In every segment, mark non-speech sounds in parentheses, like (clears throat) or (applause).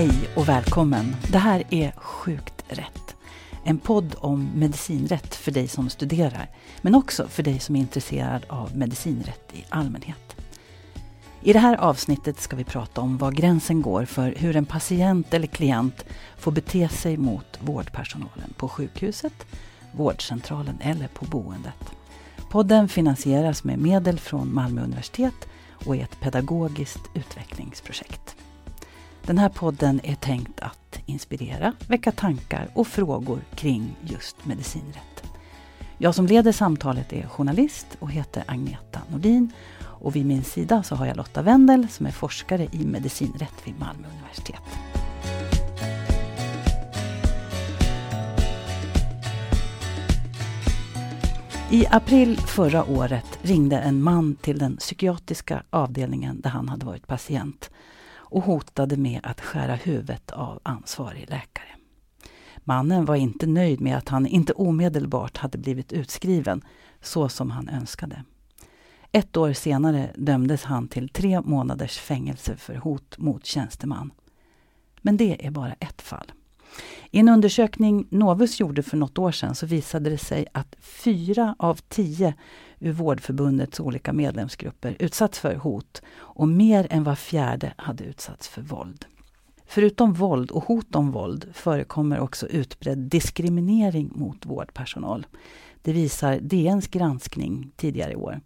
Hej och välkommen! Det här är Sjukt rätt. En podd om medicinrätt för dig som studerar, men också för dig som är intresserad av medicinrätt i allmänhet. I det här avsnittet ska vi prata om var gränsen går för hur en patient eller klient får bete sig mot vårdpersonalen på sjukhuset, vårdcentralen eller på boendet. Podden finansieras med medel från Malmö universitet och är ett pedagogiskt utvecklingsprojekt. Den här podden är tänkt att inspirera, väcka tankar och frågor kring just medicinrätt. Jag som leder samtalet är journalist och heter Agneta Nordin och vid min sida så har jag Lotta Wendel som är forskare i medicinrätt vid Malmö universitet. I april förra året ringde en man till den psykiatriska avdelningen där han hade varit patient och hotade med att skära huvudet av ansvarig läkare. Mannen var inte nöjd med att han inte omedelbart hade blivit utskriven så som han önskade. Ett år senare dömdes han till tre månaders fängelse för hot mot tjänsteman. Men det är bara ett fall. I en undersökning Novus gjorde för något år sedan så visade det sig att fyra av tio ur Vårdförbundets olika medlemsgrupper utsatts för hot och mer än var fjärde hade utsatts för våld. Förutom våld och hot om våld förekommer också utbredd diskriminering mot vårdpersonal. Det visar DNs granskning tidigare i år.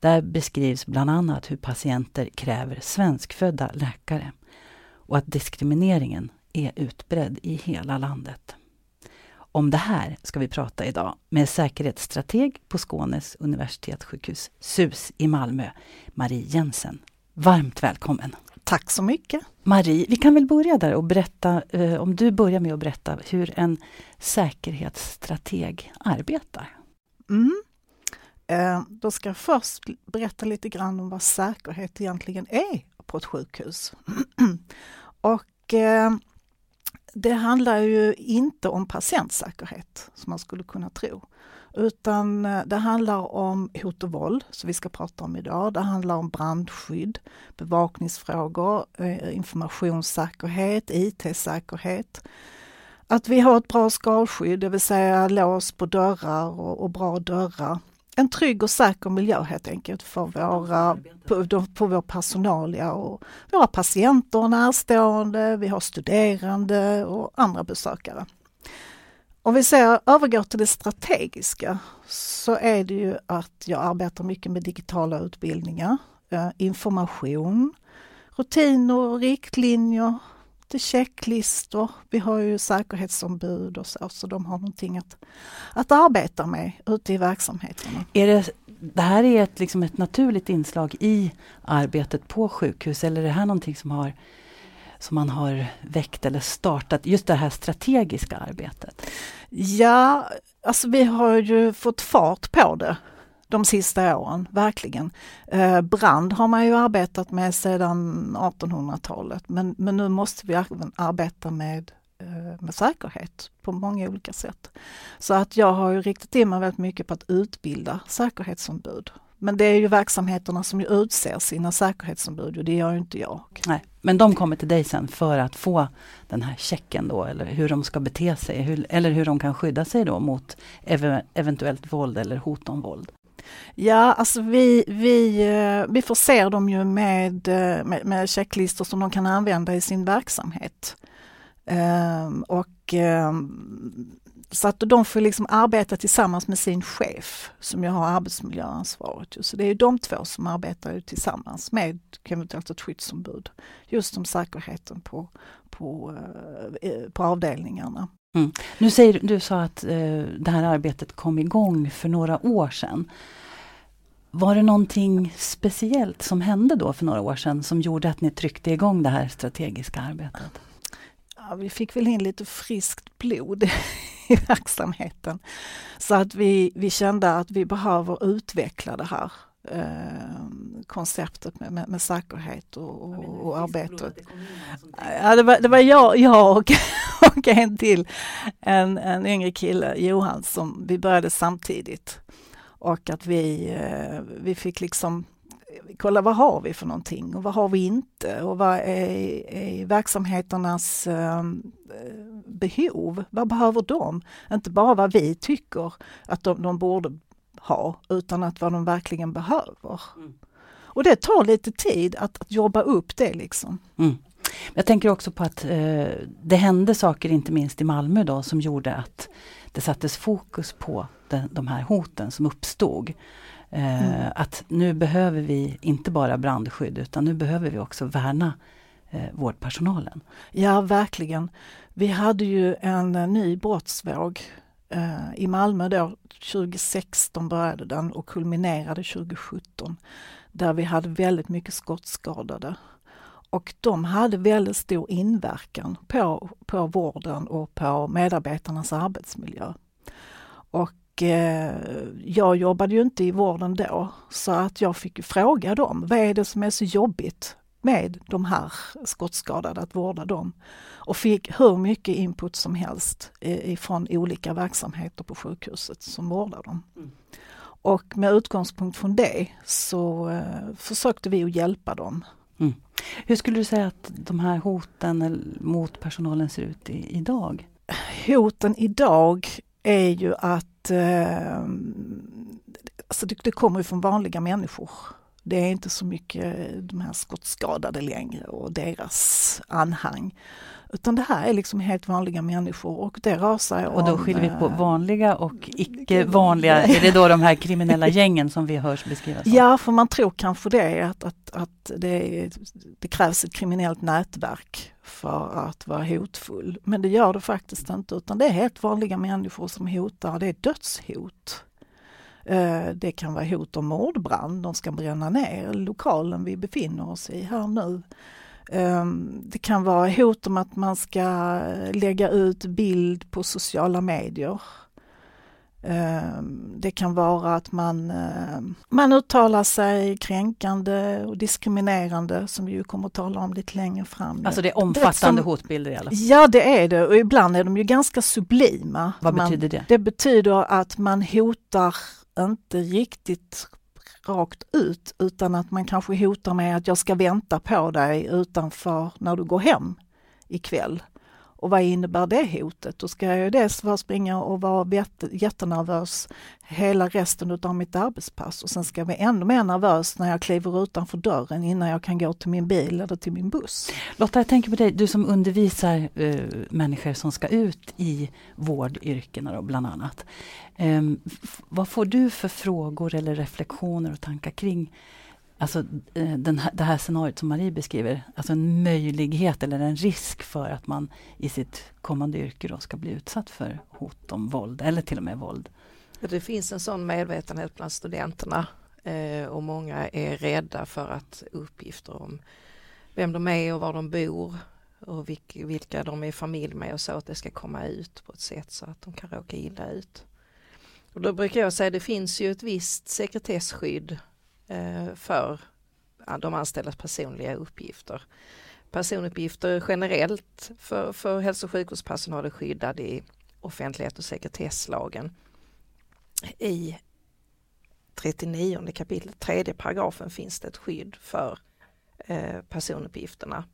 Där beskrivs bland annat hur patienter kräver svenskfödda läkare och att diskrimineringen är utbredd i hela landet. Om det här ska vi prata idag med säkerhetsstrateg på Skånes universitetssjukhus SUS i Malmö, Marie Jensen. Varmt välkommen! Tack så mycket! Marie, vi kan väl börja där och berätta, eh, om du börjar med att berätta hur en säkerhetsstrateg arbetar. Mm. Eh, då ska jag först berätta lite grann om vad säkerhet egentligen är på ett sjukhus. (clears throat) och eh, det handlar ju inte om patientsäkerhet som man skulle kunna tro. Utan eh, det handlar om hot och våld, som vi ska prata om idag. Det handlar om brandskydd, bevakningsfrågor, eh, informationssäkerhet, IT-säkerhet. Att vi har ett bra skalskydd, det vill säga lås på dörrar och, och bra dörrar en trygg och säker miljö helt enkelt för, våra, på, på vår personal ja, och våra patienter och närstående, vi har studerande och andra besökare. Om vi ser, övergår till det strategiska så är det ju att jag arbetar mycket med digitala utbildningar, eh, information, rutiner, riktlinjer, lite checklistor. Vi har ju säkerhetsombud och så, så de har någonting att, att arbeta med ute i verksamheterna. Är det, det här är ett, liksom ett naturligt inslag i arbetet på sjukhus eller är det här någonting som, har, som man har väckt eller startat, just det här strategiska arbetet? Ja, alltså vi har ju fått fart på det de sista åren, verkligen. Eh, brand har man ju arbetat med sedan 1800-talet men, men nu måste vi även arbeta med, eh, med säkerhet på många olika sätt. Så att jag har ju riktat in mig väldigt mycket på att utbilda säkerhetsombud. Men det är ju verksamheterna som utser sina säkerhetsombud och det gör ju inte jag. Nej, men de kommer till dig sen för att få den här checken då eller hur de ska bete sig hur, eller hur de kan skydda sig då mot ev eventuellt våld eller hot om våld. Ja, alltså vi, vi, eh, vi förser dem ju med, eh, med, med checklistor som de kan använda i sin verksamhet. Um, och um, så att de får liksom arbeta tillsammans med sin chef som ju har arbetsmiljöansvaret. Så det är de två som arbetar tillsammans med eventuellt ett skyddsombud. Just om säkerheten på, på, uh, på avdelningarna. Mm. Nu säger du sa att uh, det här arbetet kom igång för några år sedan. Var det någonting speciellt som hände då för några år sedan som gjorde att ni tryckte igång det här strategiska arbetet? Ja, vi fick väl in lite friskt blod (laughs) (laughs) i verksamheten. Så att vi, vi kände att vi behöver utveckla det här eh, konceptet med, med, med säkerhet och, och, och arbetet. Ja, det, var, det var jag, jag och, (laughs) och en till, en, en yngre kille, Johan, som vi började samtidigt. Och att vi, eh, vi fick liksom kolla vad har vi för någonting och vad har vi inte och vad är, är verksamheternas eh, behov? Vad behöver de? Inte bara vad vi tycker att de, de borde ha utan att vad de verkligen behöver. Mm. Och det tar lite tid att, att jobba upp det liksom. Mm. Jag tänker också på att eh, det hände saker, inte minst i Malmö då, som gjorde att det sattes fokus på de, de här hoten som uppstod. Eh, mm. Att nu behöver vi inte bara brandskydd utan nu behöver vi också värna eh, vårdpersonalen. Ja, verkligen. Vi hade ju en uh, ny brottsvåg uh, i Malmö då, 2016 började den och kulminerade 2017 där vi hade väldigt mycket skottskadade. Och de hade väldigt stor inverkan på, på vården och på medarbetarnas arbetsmiljö. Och eh, jag jobbade ju inte i vården då, så att jag fick fråga dem, vad är det som är så jobbigt med de här skottskadade, att vårda dem? Och fick hur mycket input som helst ifrån olika verksamheter på sjukhuset som vårdar dem. Mm. Och med utgångspunkt från det så eh, försökte vi att hjälpa dem. Mm. Hur skulle du säga att de här hoten mot personalen ser ut i, idag? Hoten idag är ju att eh, alltså det, det kommer från vanliga människor. Det är inte så mycket de här skottskadade längre och deras anhang. Utan det här är liksom helt vanliga människor och det rör sig. Och då skiljer vi på eh, vanliga och icke vanliga. Är det då de här kriminella gängen som vi hörs beskrivas? Ja, för man tror kanske det att, att, att det, det krävs ett kriminellt nätverk för att vara hotfull. Men det gör det faktiskt inte utan det är helt vanliga människor som hotar. Det är dödshot. Eh, det kan vara hot om mordbrand, de ska bränna ner lokalen vi befinner oss i här nu. Ehm, det kan vara hot om att man ska lägga ut bild på sociala medier. Ehm, det kan vara att man, ehm, man uttalar sig kränkande och diskriminerande som vi ju kommer att tala om lite längre fram. Alltså det är omfattande som, hotbilder i alla fall? Ja det är det och ibland är de ju ganska sublima. Vad man, betyder det? Det betyder att man hotar inte riktigt rakt ut utan att man kanske hotar med att jag ska vänta på dig utanför när du går hem ikväll. Och vad innebär det hotet? Då ska jag dels vara springa och vara jättenervös hela resten av mitt arbetspass och sen ska jag vara ännu mer nervös när jag kliver utanför dörren innan jag kan gå till min bil eller till min buss. Lotta, jag tänker på dig, du som undervisar uh, människor som ska ut i vårdyrkena då, bland annat. Um, vad får du för frågor eller reflektioner och tankar kring Alltså eh, den här, det här scenariot som Marie beskriver, alltså en möjlighet eller en risk för att man i sitt kommande yrke då ska bli utsatt för hot om våld eller till och med våld. Det finns en sån medvetenhet bland studenterna eh, och många är rädda för att uppgifter om vem de är och var de bor och vilka de är familj med och så att det ska komma ut på ett sätt så att de kan råka illa ut. Och då brukar jag säga det finns ju ett visst sekretessskydd Eh, för de anställdas personliga uppgifter. Personuppgifter generellt för, för hälso och sjukvårdspersonal är skyddad i offentlighet och sekretesslagen. I 39 kapitlet, tredje paragrafen finns det ett skydd för eh, personuppgifterna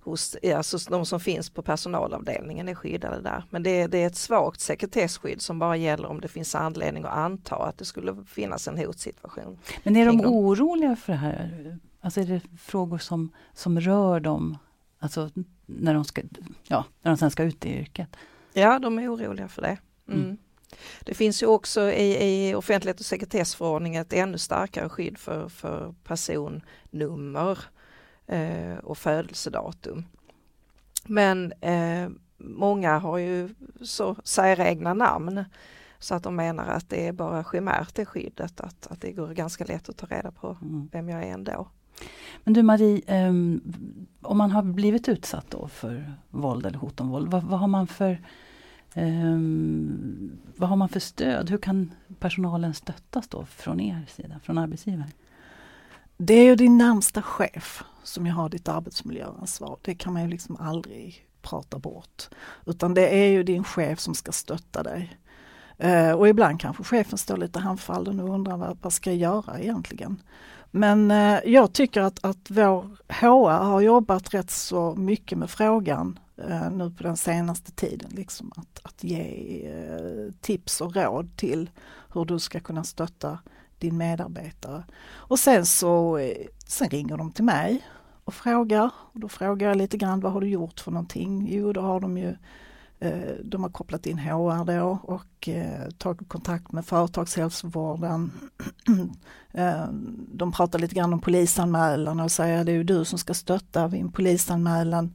hos, alltså de som finns på personalavdelningen är skyddade där. Men det, det, är ett svagt sekretesskydd som bara gäller om det finns anledning att anta att det skulle finnas en hotsituation. Men är de oroliga för det här? Alltså är det frågor som, som rör dem, alltså när de, ska, ja, när de sen ska ut i yrket? Ja, de är oroliga för det. Mm. Mm. Det finns ju också i, i offentlighet och sekretessförordningen ett ännu starkare skydd för, för personnummer eh, och födelsedatum. Men eh, många har ju så säregna namn så att de menar att det är bara chimärt det skyddet, att, att det går ganska lätt att ta reda på mm. vem jag är ändå. Men du Marie, um, om man har blivit utsatt då för våld eller hot om våld, vad, vad har man för um, vad har man för stöd? Hur kan personalen stöttas då från er sida, från arbetsgivaren? Det är ju din närmsta chef som ju har ditt arbetsmiljöansvar. Det kan man ju liksom aldrig prata bort. Utan det är ju din chef som ska stötta dig. Eh, och ibland kanske chefen står lite handfallen och undrar vad, vad ska jag göra egentligen? Men eh, jag tycker att, att vår HR har jobbat rätt så mycket med frågan eh, nu på den senaste tiden. Liksom att, att ge eh, tips och råd till hur du ska kunna stötta din medarbetare. Och sen så eh, sen ringer de till mig och frågar. Och då frågar jag lite grann vad har du gjort för någonting? Jo, då har de ju eh, de har kopplat in HR då och eh, tagit kontakt med företagshälsovården. (clears throat) de pratar lite grann om polisanmälan och säger det är ju du som ska stötta vid en polisanmälan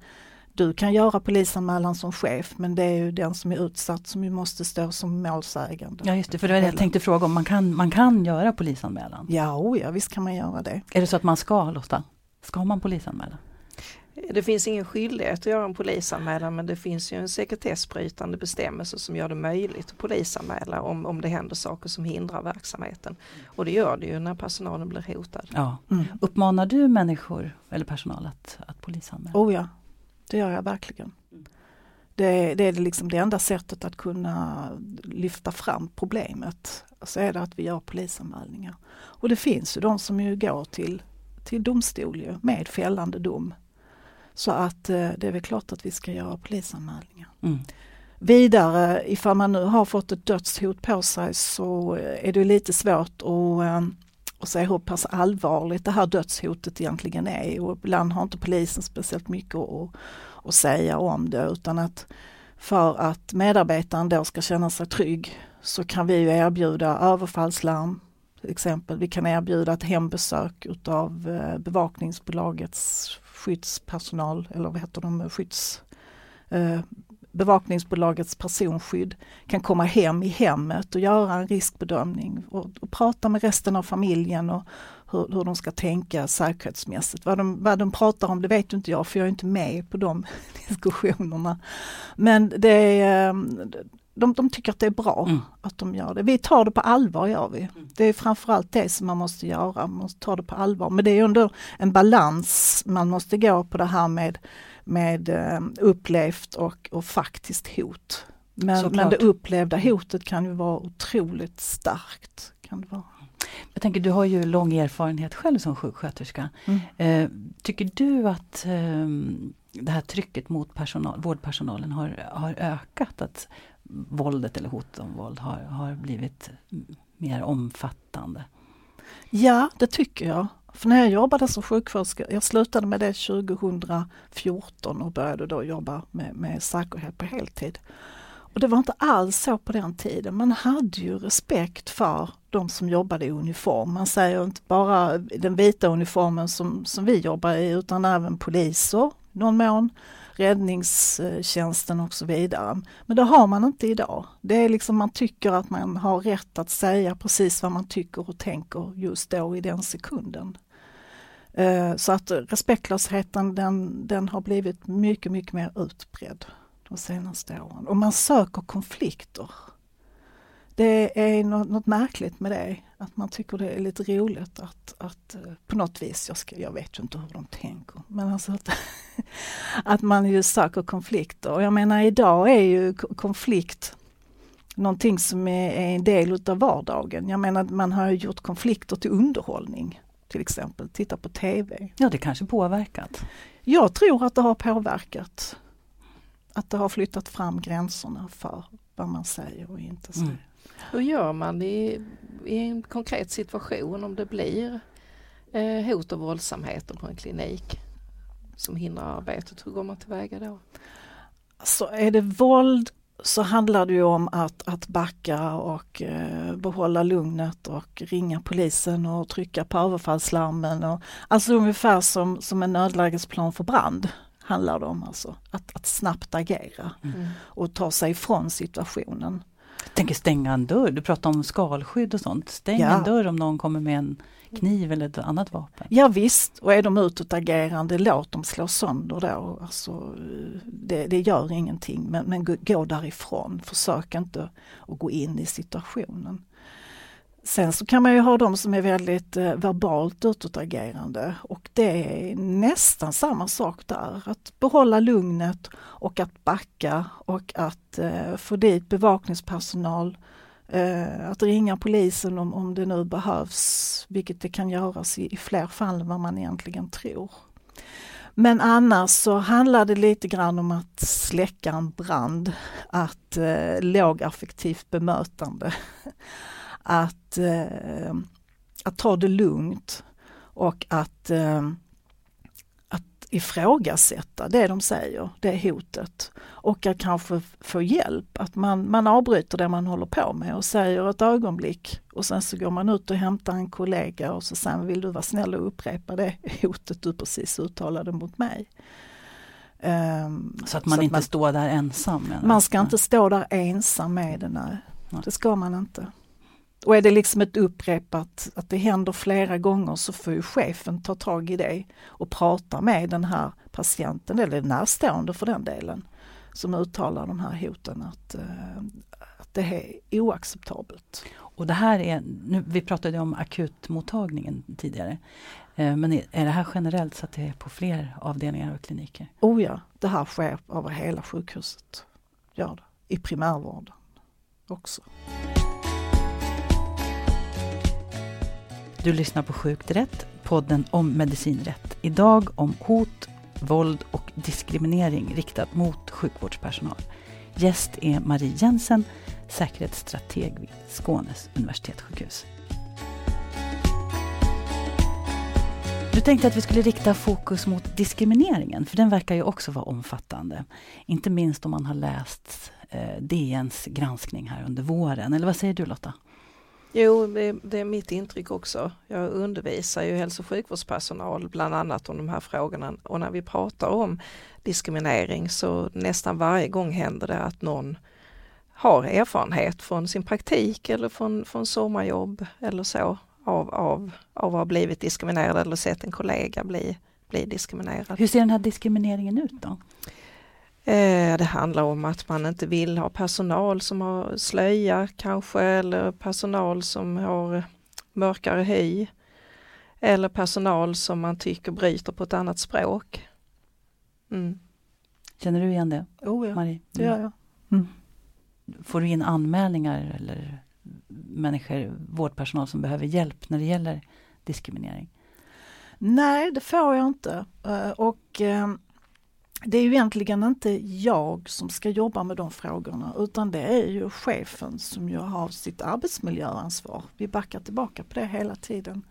du kan göra polisanmälan som chef men det är ju den som är utsatt som ju måste stå som målsägande. Ja just det, för det var det jag tänkte fråga om, man kan, man kan göra polisanmälan? Ja, oh ja, visst kan man göra det. Är det så att man ska Lotta? Ska man polisanmäla? Det finns ingen skyldighet att göra en polisanmälan men det finns ju en sekretessbrytande bestämmelse som gör det möjligt att polisanmäla om, om det händer saker som hindrar verksamheten. Och det gör det ju när personalen blir hotad. Ja. Mm. Uppmanar du människor eller personal att, att polisanmäla? Oh ja, det gör jag verkligen. Det, det, är liksom det enda sättet att kunna lyfta fram problemet. Så är det att vi gör polisanmälningar. Och det finns ju de som ju går till, till domstol ju, med fällande dom. Så att eh, det är väl klart att vi ska göra polisanmälningar. Mm. Vidare, ifall man nu har fått ett dödshot på sig så är det lite svårt att eh, och se hur pass allvarligt det här dödshotet egentligen är och ibland har inte polisen speciellt mycket att, att säga om det utan att för att medarbetaren då ska känna sig trygg så kan vi erbjuda överfallslarm till exempel. Vi kan erbjuda ett hembesök utav eh, bevakningsbolagets skyddspersonal eller vad heter de, skydds eh, bevakningsbolagets personskydd kan komma hem i hemmet och göra en riskbedömning och, och prata med resten av familjen och hur, hur, de ska tänka säkerhetsmässigt. Vad de, vad de pratar om det vet inte jag för jag är inte med på de (laughs) diskussionerna. Men det är, eh, de, de tycker att det är bra mm. att de gör det. Vi tar det på allvar gör vi. Mm. Det är framförallt det som man måste göra, man måste ta det på allvar. Men det är ändå en balans man måste gå på det här med med eh, upplevt och, och faktiskt hot. Men, men det upplevda hotet kan ju vara otroligt starkt. Kan det vara. Jag tänker, du har ju lång erfarenhet själv som sjuksköterska. Mm. Eh, tycker du att eh, det här trycket mot personal, vårdpersonalen har, har ökat? Att våldet eller hot om våld har, har blivit mer omfattande? Ja, det tycker jag. För när jag jobbade som sjuksköterska, jag slutade med det 2014 och började då jobba med, med säkerhet på heltid. Och det var inte alls så på den tiden. Man hade ju respekt för de som jobbade i uniform. Man säger inte bara den vita uniformen som, som vi jobbar i utan även poliser någon mån räddningstjänsten och så vidare. Men det har man inte idag. Det är liksom man tycker att man har rätt att säga precis vad man tycker och tänker just då i den sekunden. Eh, så att respektlösheten den, den har blivit mycket, mycket mer utbredd de senaste åren. Och man söker konflikter. Det är något, något märkligt med det, att man tycker det är lite roligt att, att eh, på något vis, jag, ska, jag vet ju inte hur de tänker, men alltså att, (laughs) att man ju söker konflikter. Och jag menar idag är ju konflikt någonting som är, är en del utav vardagen. Jag menar man har gjort konflikter till underhållning till exempel, titta på TV. Ja, det kanske påverkat? Jag tror att det har påverkat. Att det har flyttat fram gränserna för vad man säger och inte säger. Mm. Hur gör man i, i en konkret situation om det blir eh, hot och våldsamheter på en klinik som hindrar arbetet? Hur går man tillväga då? Så är det våld så handlar det ju om att, att backa och eh, behålla lugnet och ringa polisen och trycka på överfallslarmen. Och, alltså ungefär som, som en nödlägesplan för brand handlar det om. Alltså, att, att snabbt agera mm. och ta sig ifrån situationen. Tänker stänga en dörr, du pratar om skalskydd och sånt. Stäng ja. en dörr om någon kommer med en kniv eller ett annat vapen. Ja visst, och är de utåtagerande, låt dem slå sönder då. Alltså, det, det gör ingenting, men, men gå därifrån. Försök inte att gå in i situationen. Sen så kan man ju ha de som är väldigt eh, verbalt utåtagerande och det är nästan samma sak där. Att behålla lugnet och att backa och att eh, få dit bevakningspersonal Eh, att ringa polisen om, om det nu behövs, vilket det kan göras i, i fler fall än vad man egentligen tror. Men annars så handlar det lite grann om att släcka en brand, att eh, lågaffektivt bemötande, att, eh, att ta det lugnt och att eh, ifrågasätta det de säger, det hotet. Och att kanske få hjälp, att man, man avbryter det man håller på med och säger ett ögonblick och sen så går man ut och hämtar en kollega och så säger vill du vara snäll och upprepa det hotet du precis uttalade mot mig. Um, så att man så inte att man, står där ensam? Man ska inte stå där ensam med det, nej. nej. Det ska man inte. Och är det liksom ett upprepat, att det händer flera gånger så får ju chefen ta tag i det och prata med den här patienten, eller närstående för den delen, som uttalar de här hoten att, eh, att det är oacceptabelt. Och det här är, nu, vi pratade om akutmottagningen tidigare, eh, men är det här generellt så att det är på fler avdelningar och kliniker? Oh ja, det här sker över hela sjukhuset, gör det, i primärvården också. Du lyssnar på Sjukt rätt, podden om medicinrätt. Idag om hot, våld och diskriminering riktat mot sjukvårdspersonal. Gäst är Marie Jensen, säkerhetsstrateg vid Skånes universitetssjukhus. Du tänkte att vi skulle rikta fokus mot diskrimineringen, för den verkar ju också vara omfattande. Inte minst om man har läst eh, DNs granskning här under våren. Eller vad säger du Lotta? Jo, det, är mitt intryck också. Jag undervisar ju hälso och sjukvårdspersonal bland annat om de här frågorna och när vi pratar om diskriminering så nästan varje gång händer det att någon har erfarenhet från sin praktik eller från, från sommarjobb eller så av, av, av att ha blivit diskriminerad eller sett en kollega bli, bli diskriminerad. Hur ser den här diskrimineringen ut då? Eh, det handlar om att man inte vill ha personal som har slöja kanske eller personal som har mörkare hy. Eller personal som man tycker bryter på ett annat språk. Mm. Känner du igen det? Oh ja, Marie? det gör jag. Mm. Får du in anmälningar eller människor, vårdpersonal som behöver hjälp när det gäller diskriminering? Nej, det får jag inte. Eh, och eh, det är ju egentligen inte jag som ska jobba med de frågorna utan det är ju chefen som ju har sitt arbetsmiljöansvar. Vi backar tillbaka på det hela tiden.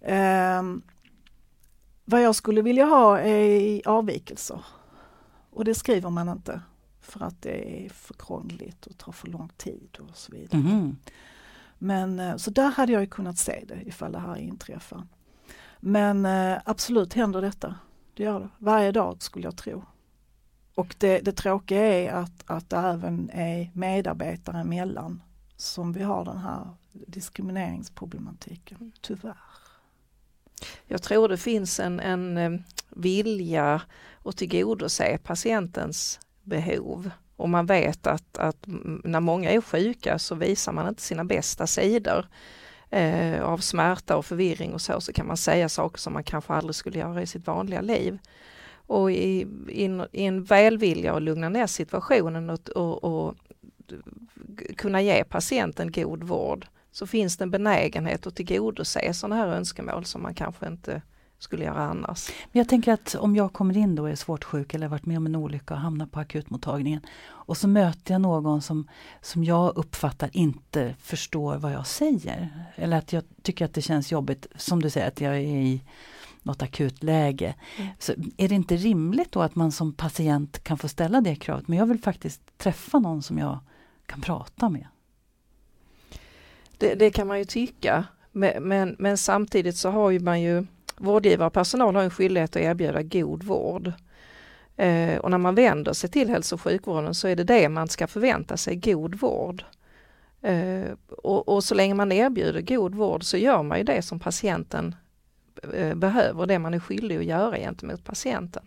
Eh, vad jag skulle vilja ha är avvikelser. Och det skriver man inte för att det är för krångligt och tar för lång tid och så vidare. Mm. Men eh, så där hade jag kunnat se det ifall det här inträffar. Men eh, absolut händer detta. Det gör det. Varje dag skulle jag tro. Och det, det tråkiga är att, att det även är medarbetare emellan som vi har den här diskrimineringsproblematiken, mm. tyvärr. Jag tror det finns en, en eh, vilja att tillgodose patientens behov. Och man vet att, att när många är sjuka så visar man inte sina bästa sidor eh, av smärta och förvirring och så, så kan man säga saker som man kanske aldrig skulle göra i sitt vanliga liv. Och i, i, i en välvilja och lugna ner situationen och, och, och kunna ge patienten god vård så finns det en benägenhet att tillgodose sådana här önskemål som man kanske inte skulle göra annars. Men jag tänker att om jag kommer in då och är svårt sjuk eller varit med om en olycka och hamnar på akutmottagningen och så möter jag någon som, som jag uppfattar inte förstår vad jag säger. Eller att jag tycker att det känns jobbigt, som du säger, att jag är i något akut läge. Mm. Så är det inte rimligt då att man som patient kan få ställa det kravet, men jag vill faktiskt träffa någon som jag kan prata med. Det, det kan man ju tycka, men, men, men samtidigt så har ju man ju Vårdgivare och personal har en skyldighet att erbjuda god vård. Eh, och när man vänder sig till hälso och sjukvården så är det det man ska förvänta sig, god vård. Eh, och, och, så länge man erbjuder god vård så gör man ju det som patienten eh, behöver, det man är skyldig att göra gentemot patienten.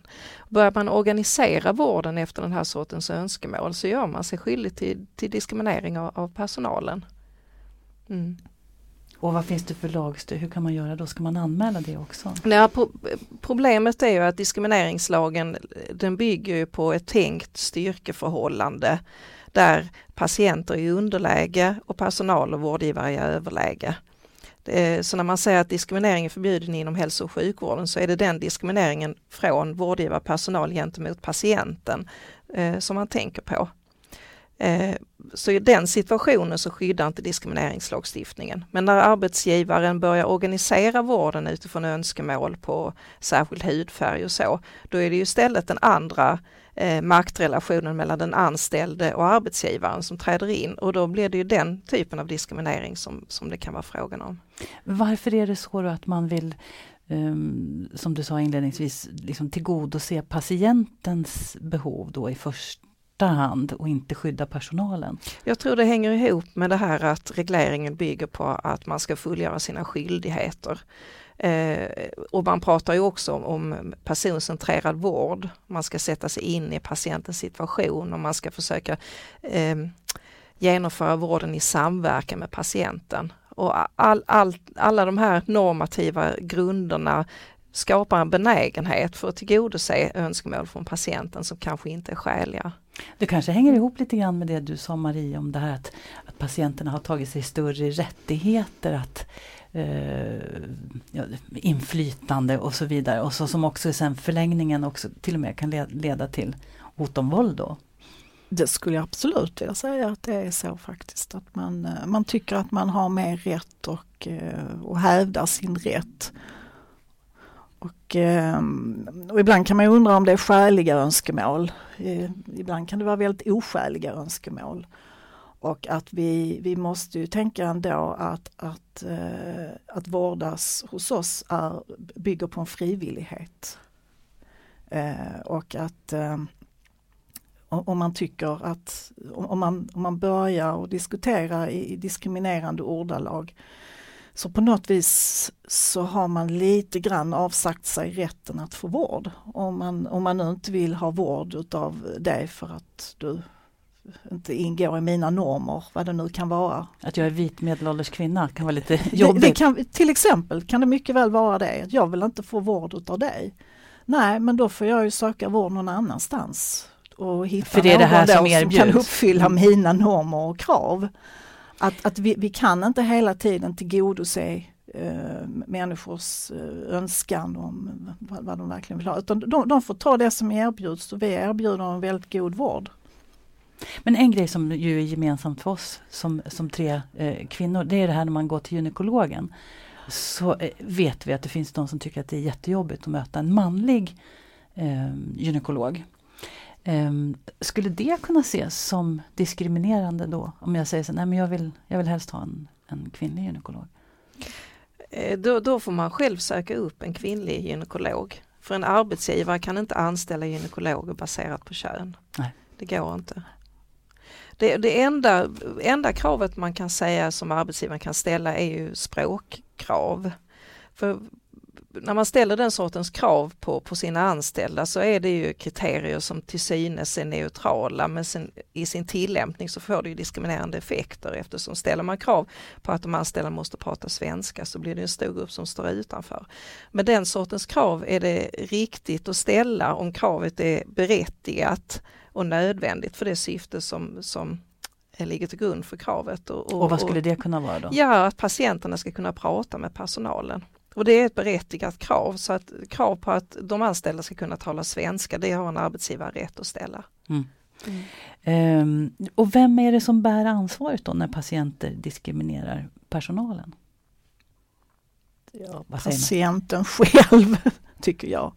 Börjar man organisera vården efter den här sortens önskemål så gör man sig skyldig till, till diskriminering av, av personalen. Mm. Och vad finns det för lagstöd? Hur kan man göra då? Ska man anmäla det också? Ja, pro problemet är ju att diskrimineringslagen den bygger på ett tänkt styrkeförhållande där patienter är i underläge och personal och vårdgivare är i överläge. Så när man säger att diskriminering är förbjuden inom hälso och sjukvården så är det den diskrimineringen från vårdgivare personal gentemot patienten eh, som man tänker på. Eh, så i den situationen så skyddar inte diskrimineringslagstiftningen. Men när arbetsgivaren börjar organisera vården utifrån önskemål på särskild hudfärg och så, då är det ju istället den andra eh, maktrelationen mellan den anställde och arbetsgivaren som träder in och då blir det ju den typen av diskriminering som, som det kan vara frågan om. Varför är det så att man vill um, som du sa inledningsvis, liksom tillgodose patientens behov då i första hand och inte skydda personalen? Jag tror det hänger ihop med det här att regleringen bygger på att man ska fullgöra sina skyldigheter. Eh, och man pratar ju också om, om personcentrerad vård. Man ska sätta sig in i patientens situation och man ska försöka eh, genomföra vården i samverkan med patienten. Och all, all, alla de här normativa grunderna skapar en benägenhet för att tillgodose önskemål från patienten som kanske inte är skäliga. Det kanske hänger ihop lite grann med det du sa Marie om det här att, att patienterna har tagit sig större rättigheter att eh, ja, inflytande och så vidare och så som också sen förlängningen också till och med kan leda till hot om våld då. Det skulle jag absolut vilja säga att det är så faktiskt. Att man, eh, man tycker att man har mer rätt och, eh, och hävdar sin rätt. Och, ehm, och ibland kan man undra om det är skäliga önskemål. Eh, ibland kan det vara väldigt oskäliga önskemål. Och att vi, vi måste ju tänka ändå att, att, eh, att vårdas hos oss är, bygger på en frivillighet. Eh, och att ehm, om man tycker att, om man, om man börjar diskutera i diskriminerande ordalag så på något vis så har man lite grann avsagt sig rätten att få vård. Om man, om man nu inte vill ha vård utav dig för att du inte ingår i mina normer, vad det nu kan vara. Att jag är vit medelålders kvinna kan vara lite jobbigt. Det, det kan, till exempel kan det mycket väl vara det, jag vill inte få vård utav dig. Nej, men då får jag ju söka vård någon annanstans och hitta För det är det här som, som kan uppfylla mina normer och krav. Att, att vi, vi kan inte hela tiden tillgodose eh, människors eh, önskan om vad, vad, de verkligen vill ha. Utan de, de får ta det som erbjuds och vi erbjuder en väldigt god vård. Men en grej som ju är gemensamt för oss som, som tre eh, kvinnor, det är det här när man går till gynekologen. Så eh, vet vi att det finns de som tycker att det är jättejobbigt att möta en manlig eh, gynekolog. Um, skulle det kunna ses som diskriminerande då? Om jag säger så nej men jag vill, jag vill helst ha en, en kvinnlig gynekolog. Eh, då, då, får man själv söka upp en kvinnlig gynekolog. För en arbetsgivare kan inte anställa gynekologer baserat på kön. Nej. Det går inte. Det, det enda, enda kravet man kan säga som arbetsgivaren kan ställa är ju språkkrav. För när man ställer den sortens krav på, på sina anställda så är det ju kriterier som till synes är neutrala men sen, i sin tillämpning så får det diskriminerande effekter eftersom ställer man krav på att de anställda måste prata svenska så blir det en stor grupp som står utanför. Men den sortens krav är det riktigt att ställa om kravet är berättigat och nödvändigt för det syfte som, som ligger till grund för kravet. Och, och, och vad skulle det kunna vara då? Ja, att patienterna ska kunna prata med personalen. Och det är ett berättigat krav, så att krav på att de anställda ska kunna tala svenska, det har en arbetsgivare rätt att ställa. Mm. Mm. Um, och vem är det som bär ansvaret då när patienter diskriminerar personalen? Ja, patienten själv, (laughs) tycker jag.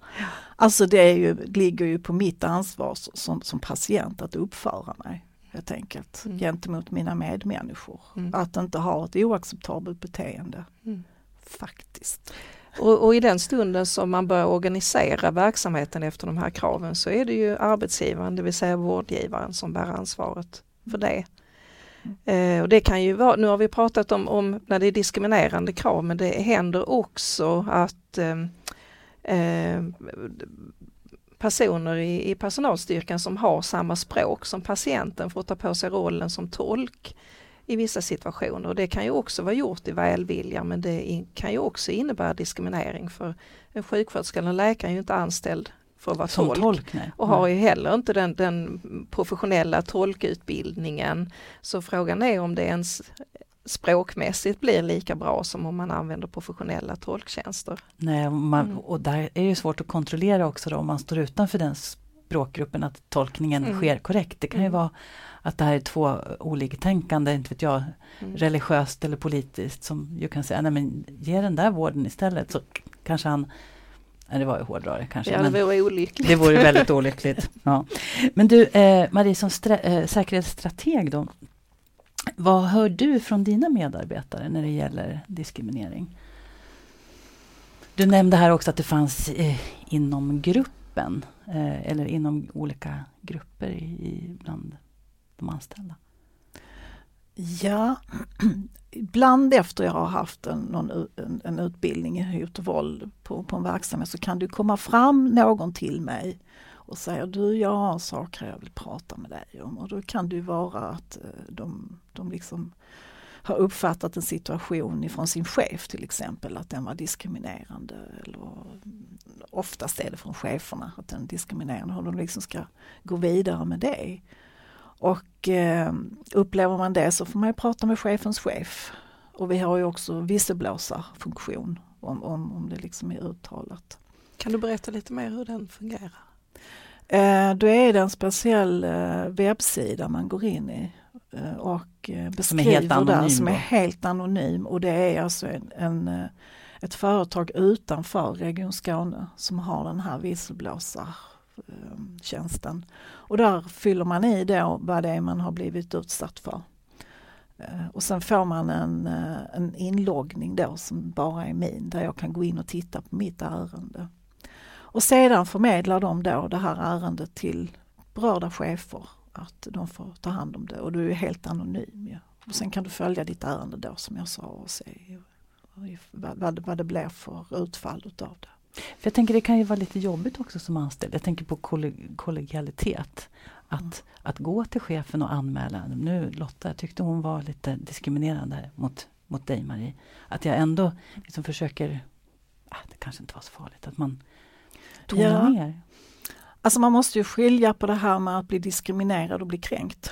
Alltså det är ju, ligger ju på mitt ansvar som, som patient att uppföra mig helt enkelt mm. gentemot mina medmänniskor. Mm. Att inte ha ett oacceptabelt beteende. Mm faktiskt. Och, och, i den stunden som man börjar organisera verksamheten efter de här kraven så är det ju arbetsgivaren, det vill säga vårdgivaren som bär ansvaret för det. Eh, och det kan ju vara, nu har vi pratat om, om, när det är diskriminerande krav men det händer också att eh, eh, personer i, i personalstyrkan som har samma språk som patienten får ta på sig rollen som tolk i vissa situationer. Och det kan ju också vara gjort i välvilja men det kan ju också innebära diskriminering för en sjuksköterska eller en läkare är ju inte anställd för att vara Som tolk. tolk och har ju heller inte den, den professionella tolkutbildningen. Så frågan är om det ens språkmässigt blir lika bra som om man använder professionella tolktjänster. Nej, man, Mm. och där är det svårt att kontrollera också då, om man står utanför den språkgruppen att tolkningen Mm. sker korrekt. Det kan ju Mm. vara att det här är två oliktänkande, inte vet jag, Mm. religiöst eller politiskt som ju kan säga, nej men ge den där vården istället så kanske han, nej det var ju hårdrare kanske. Ja, det vore olyckligt. det vore väldigt (laughs) olyckligt. Ja. Men du eh, Marie som eh, säkerhetsstrateg då, vad hör du från dina medarbetare när det gäller diskriminering? Du nämnde här också att det fanns eh, inom gruppen eh, eller inom olika grupper i bland de anställda. Ja, (clears throat) ibland efter jag har haft en, någon, en, en utbildning i hot och våld på, på en verksamhet så kan det komma fram någon till mig och säger du jag har saker jag vill prata med dig om och då kan det ju vara att eh, de, de liksom har uppfattat en situation ifrån sin chef till exempel att den var diskriminerande. Eller, oftast är det från cheferna att den är diskriminerande och de liksom ska gå vidare med det. Och eh, upplever man det så får man ju prata med chefens chef. Och vi har ju också visselblåsarfunktion om, om, om det liksom är uttalat. Kan du berätta lite mer hur den fungerar? Eh, då är det en speciell eh, webbsida man går in i eh, och beskriver helt anonym där som är helt anonym och det är alltså en, en, ett företag utanför Region Skåne som har den här visselblåsartjänsten. Och där fyller man i då vad det är man har blivit utsatt för. Eh, och sen får man en, eh, en inloggning då som bara är min där jag kan gå in och titta på mitt ärende. Och sedan förmedlar de då det här ärendet till berörda chefer att de får ta hand om det och du är helt anonym. Ja. Och sen kan du följa ditt ärende då som jag sa och se vad, vad, vad det blir för utfall utav det. För jag tänker det kan ju vara lite jobbigt också som anställd. Jag tänker på kolleg- kollegialitet. Att, Mm. att gå till chefen och anmäla. Nu Lotta, jag tyckte hon var lite diskriminerande mot, mot dig Marie. Att jag ändå liksom försöker, ah, det kanske inte var så farligt, att man tonar Ja. ner. Alltså man måste ju skilja på det här med att bli diskriminerad och bli kränkt.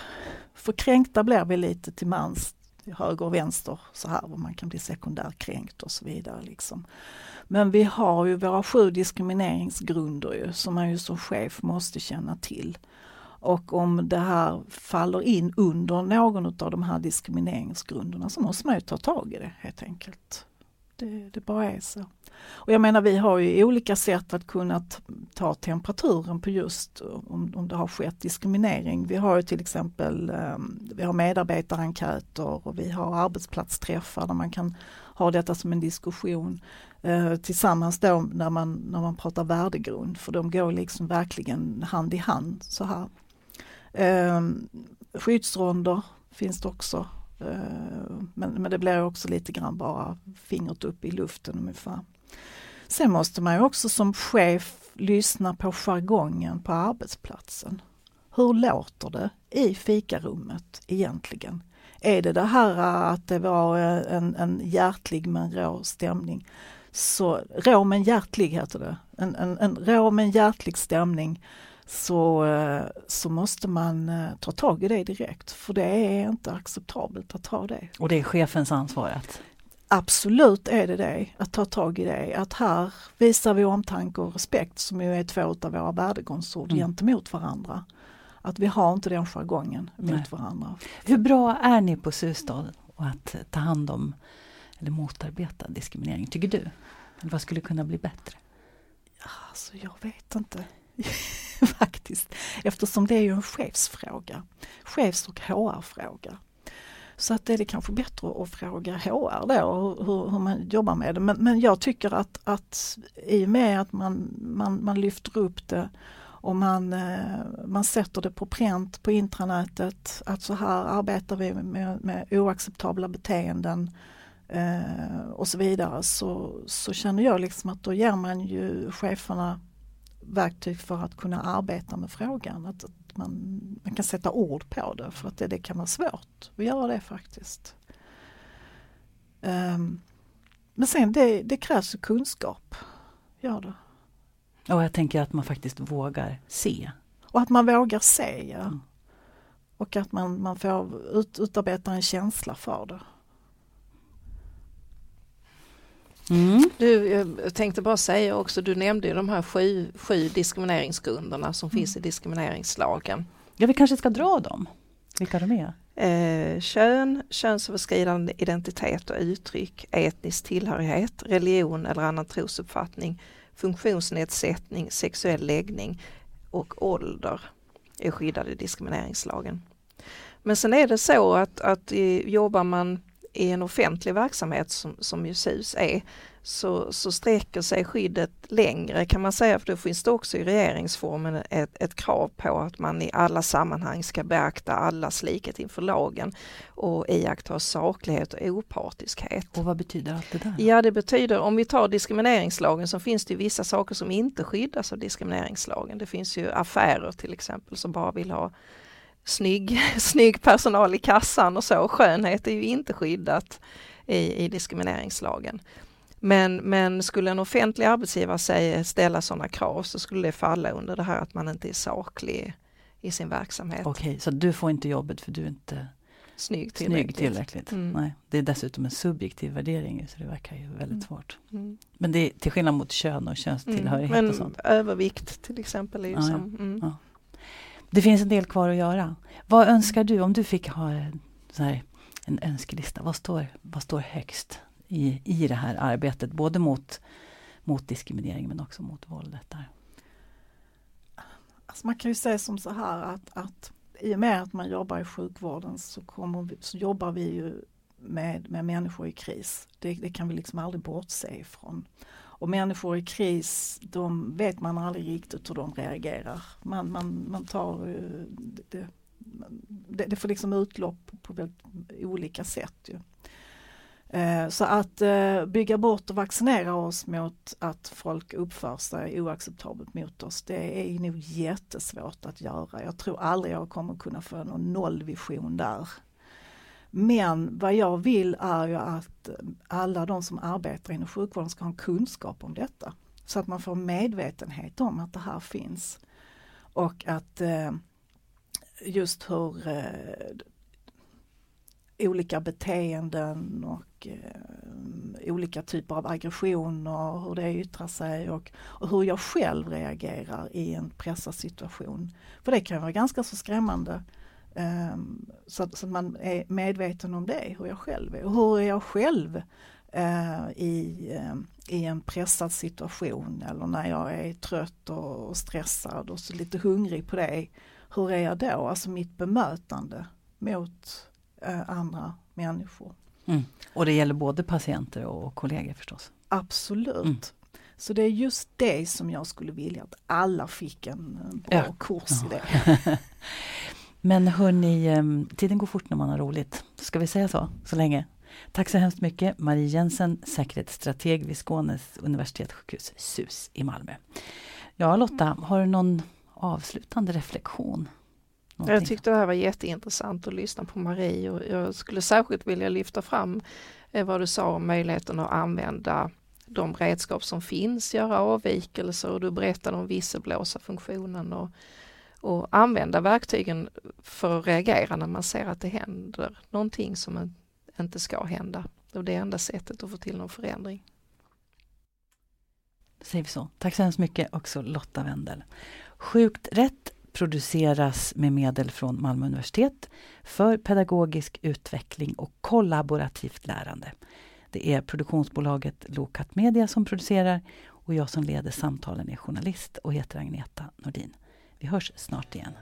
För kränkta blir vi lite till mans, höger och vänster så här, och man kan bli sekundärkränkt och så vidare. Liksom. Men vi har ju våra sju diskrimineringsgrunder ju, som man ju som chef måste känna till. Och om det här faller in under någon av de här diskrimineringsgrunderna så måste man ju ta tag i det helt enkelt. Det, det bara är så. Och jag menar vi har ju olika sätt att kunna ta temperaturen på just om, om det har skett diskriminering. Vi har ju till exempel ehm, vi har medarbetarenkäter och vi har arbetsplatsträffar där man kan har detta som en diskussion eh, tillsammans då när man, när man pratar värdegrund för de går liksom verkligen hand i hand så här. Eh, skyddsronder finns det också Eh, Men, men det blir också lite grann bara fingret upp i luften ungefär. Sen måste man ju också som chef lyssna på jargongen på arbetsplatsen. Hur låter det i fikarummet egentligen? Är det det här att det var en, en hjärtlig men rå stämning? Så, rå men hjärtlig heter det. En, en, en rå men hjärtlig stämning så, eh, så måste man eh, ta tag i det direkt för det är inte acceptabelt att ha det. Och det är chefens ansvar att Absolut är det det, att ta tag i det. Att här visar vi omtanke och respekt som ju är två av våra värdegrundsord Mm. gentemot varandra. Att vi har inte den jargongen mot Nej. varandra. Hur bra är ni på Susstad och att ta hand om eller motarbeta diskriminering, tycker du? Vad skulle kunna bli bättre? Alltså jag vet inte (laughs) faktiskt. Eftersom det är ju en chefsfråga. Chefs och HR-fråga. Så att det är det kanske bättre att fråga HR då hur, hur man jobbar med det. Men, men jag tycker att, att i och med att man, man, man lyfter upp det och man, eh, man sätter det på pränt på intranätet att så här arbetar vi med, med oacceptabla beteenden eh, och så vidare så, så känner jag liksom att då ger man ju cheferna verktyg för att kunna arbeta med frågan. Att, att man, man kan sätta ord på det för att det, det kan vara svårt att göra det faktiskt. Um, men sen det, det krävs kunskap. Gör det. Och jag tänker att man faktiskt vågar se. Och att man vågar se, ja. Mm. Och att man, man får ut, utarbeta en känsla för det. Mm. Du, jag tänkte bara säga också, du nämnde ju de här sju, sju diskrimineringsgrunderna som mm. finns i diskrimineringslagen. Ja, vi kanske ska dra dem, vilka de är? Eh, kön, könsöverskridande identitet och uttryck, etnisk tillhörighet, religion eller annan trosuppfattning, funktionsnedsättning, sexuell läggning och ålder är skyddade i diskrimineringslagen. Men sen är det så att, att jobbar man i en offentlig verksamhet som, som ju SUS är så, så sträcker sig skyddet längre kan man säga, för det finns det också i regeringsformen ett, ett, krav på att man i alla sammanhang ska beakta allas likhet inför lagen och iaktta saklighet och opartiskhet. Och vad betyder allt det där? Ja det betyder, om vi tar diskrimineringslagen så finns det vissa saker som inte skyddas av diskrimineringslagen. Det finns ju affärer till exempel som bara vill ha snygg, (laughs) snygg personal i kassan och så. Skönhet är ju inte skyddat i, i diskrimineringslagen. Men, men skulle en offentlig arbetsgivare säga, ställa sådana krav så skulle det falla under det här att man inte är saklig i sin verksamhet. Okej, okay, så du får inte jobbet för du är inte snygg tillräckligt? Snygg tillräckligt. Mm. Nej, det är dessutom en subjektiv värdering så det verkar ju väldigt mm. svårt. Mm. Men det är till skillnad mot kön och könstillhörighet mm. Men och sånt? övervikt till exempel är ju ja. Ja. Mm. Ja. Det finns en del kvar att göra. Vad önskar du om du fick ha så här, en önskelista? Vad står, vad står högst i, i det här arbetet? Både mot, mot diskriminering men också mot våldet. Där. Alltså man kan ju säga som så här att, att i och med att man jobbar i sjukvården så, kommer så jobbar vi ju med, med människor i kris. Det, det, kan vi liksom aldrig bortse ifrån. Och människor i kris, de vet man aldrig riktigt hur de reagerar. Man, man, man tar eh, det, det, det får liksom utlopp på väldigt olika sätt. Ju. Eh, så att eh, bygga bort och vaccinera oss mot att folk uppför sig oacceptabelt mot oss, det är nog jättesvårt att göra. Jag tror aldrig jag kommer kunna få någon nollvision där. Men vad jag vill är ju att alla de som arbetar inom sjukvården ska ha kunskap om detta. Så att man får medvetenhet om att det här finns. Och att eh, just hur olika beteenden och eh, olika typer av aggressioner, hur det yttrar sig och, och, hur jag själv reagerar i en pressad situation. För det kan vara ganska så skrämmande. Eh, så, att, så att man är medveten om det, hur jag själv är. Och hur är jag själv eh, i, eh, i en pressad situation eller när jag är trött och, och stressad och så lite hungrig på det. Hur är jag då? Alltså mitt bemötande mot andra människor. Mm. Och det gäller både patienter och kollegor förstås? Absolut. Mm. Så det är just det som jag skulle vilja att alla fick en bra ja. kurs i det. (laughs) Men hörni, ehm, tiden går fort när man har roligt. Ska vi säga så, så länge? Tack så hemskt mycket Marie Jensen, säkerhetsstrateg vid Skånes universitetssjukhus SUS i Malmö. Ja Lotta, har du någon avslutande reflektion? Någonting? Jag tyckte det här var jätteintressant att lyssna på Marie och jag skulle särskilt vilja lyfta fram eh, vad du sa om möjligheten att använda de redskap som finns, göra avvikelser och du berättade om visselblåsarfunktionen och och använda verktygen för att reagera när man ser att det händer någonting som inte ska hända. Det är enda sättet att få till någon förändring. Säger vi så. Tack så hemskt mycket också Lotta Wendel. Sjukt rätt produceras med medel från Malmö universitet för pedagogisk utveckling och kollaborativt lärande. Det är produktionsbolaget Lokat Media som producerar och jag som leder samtalen är journalist och heter Agneta Nordin. Vi hörs snart igen.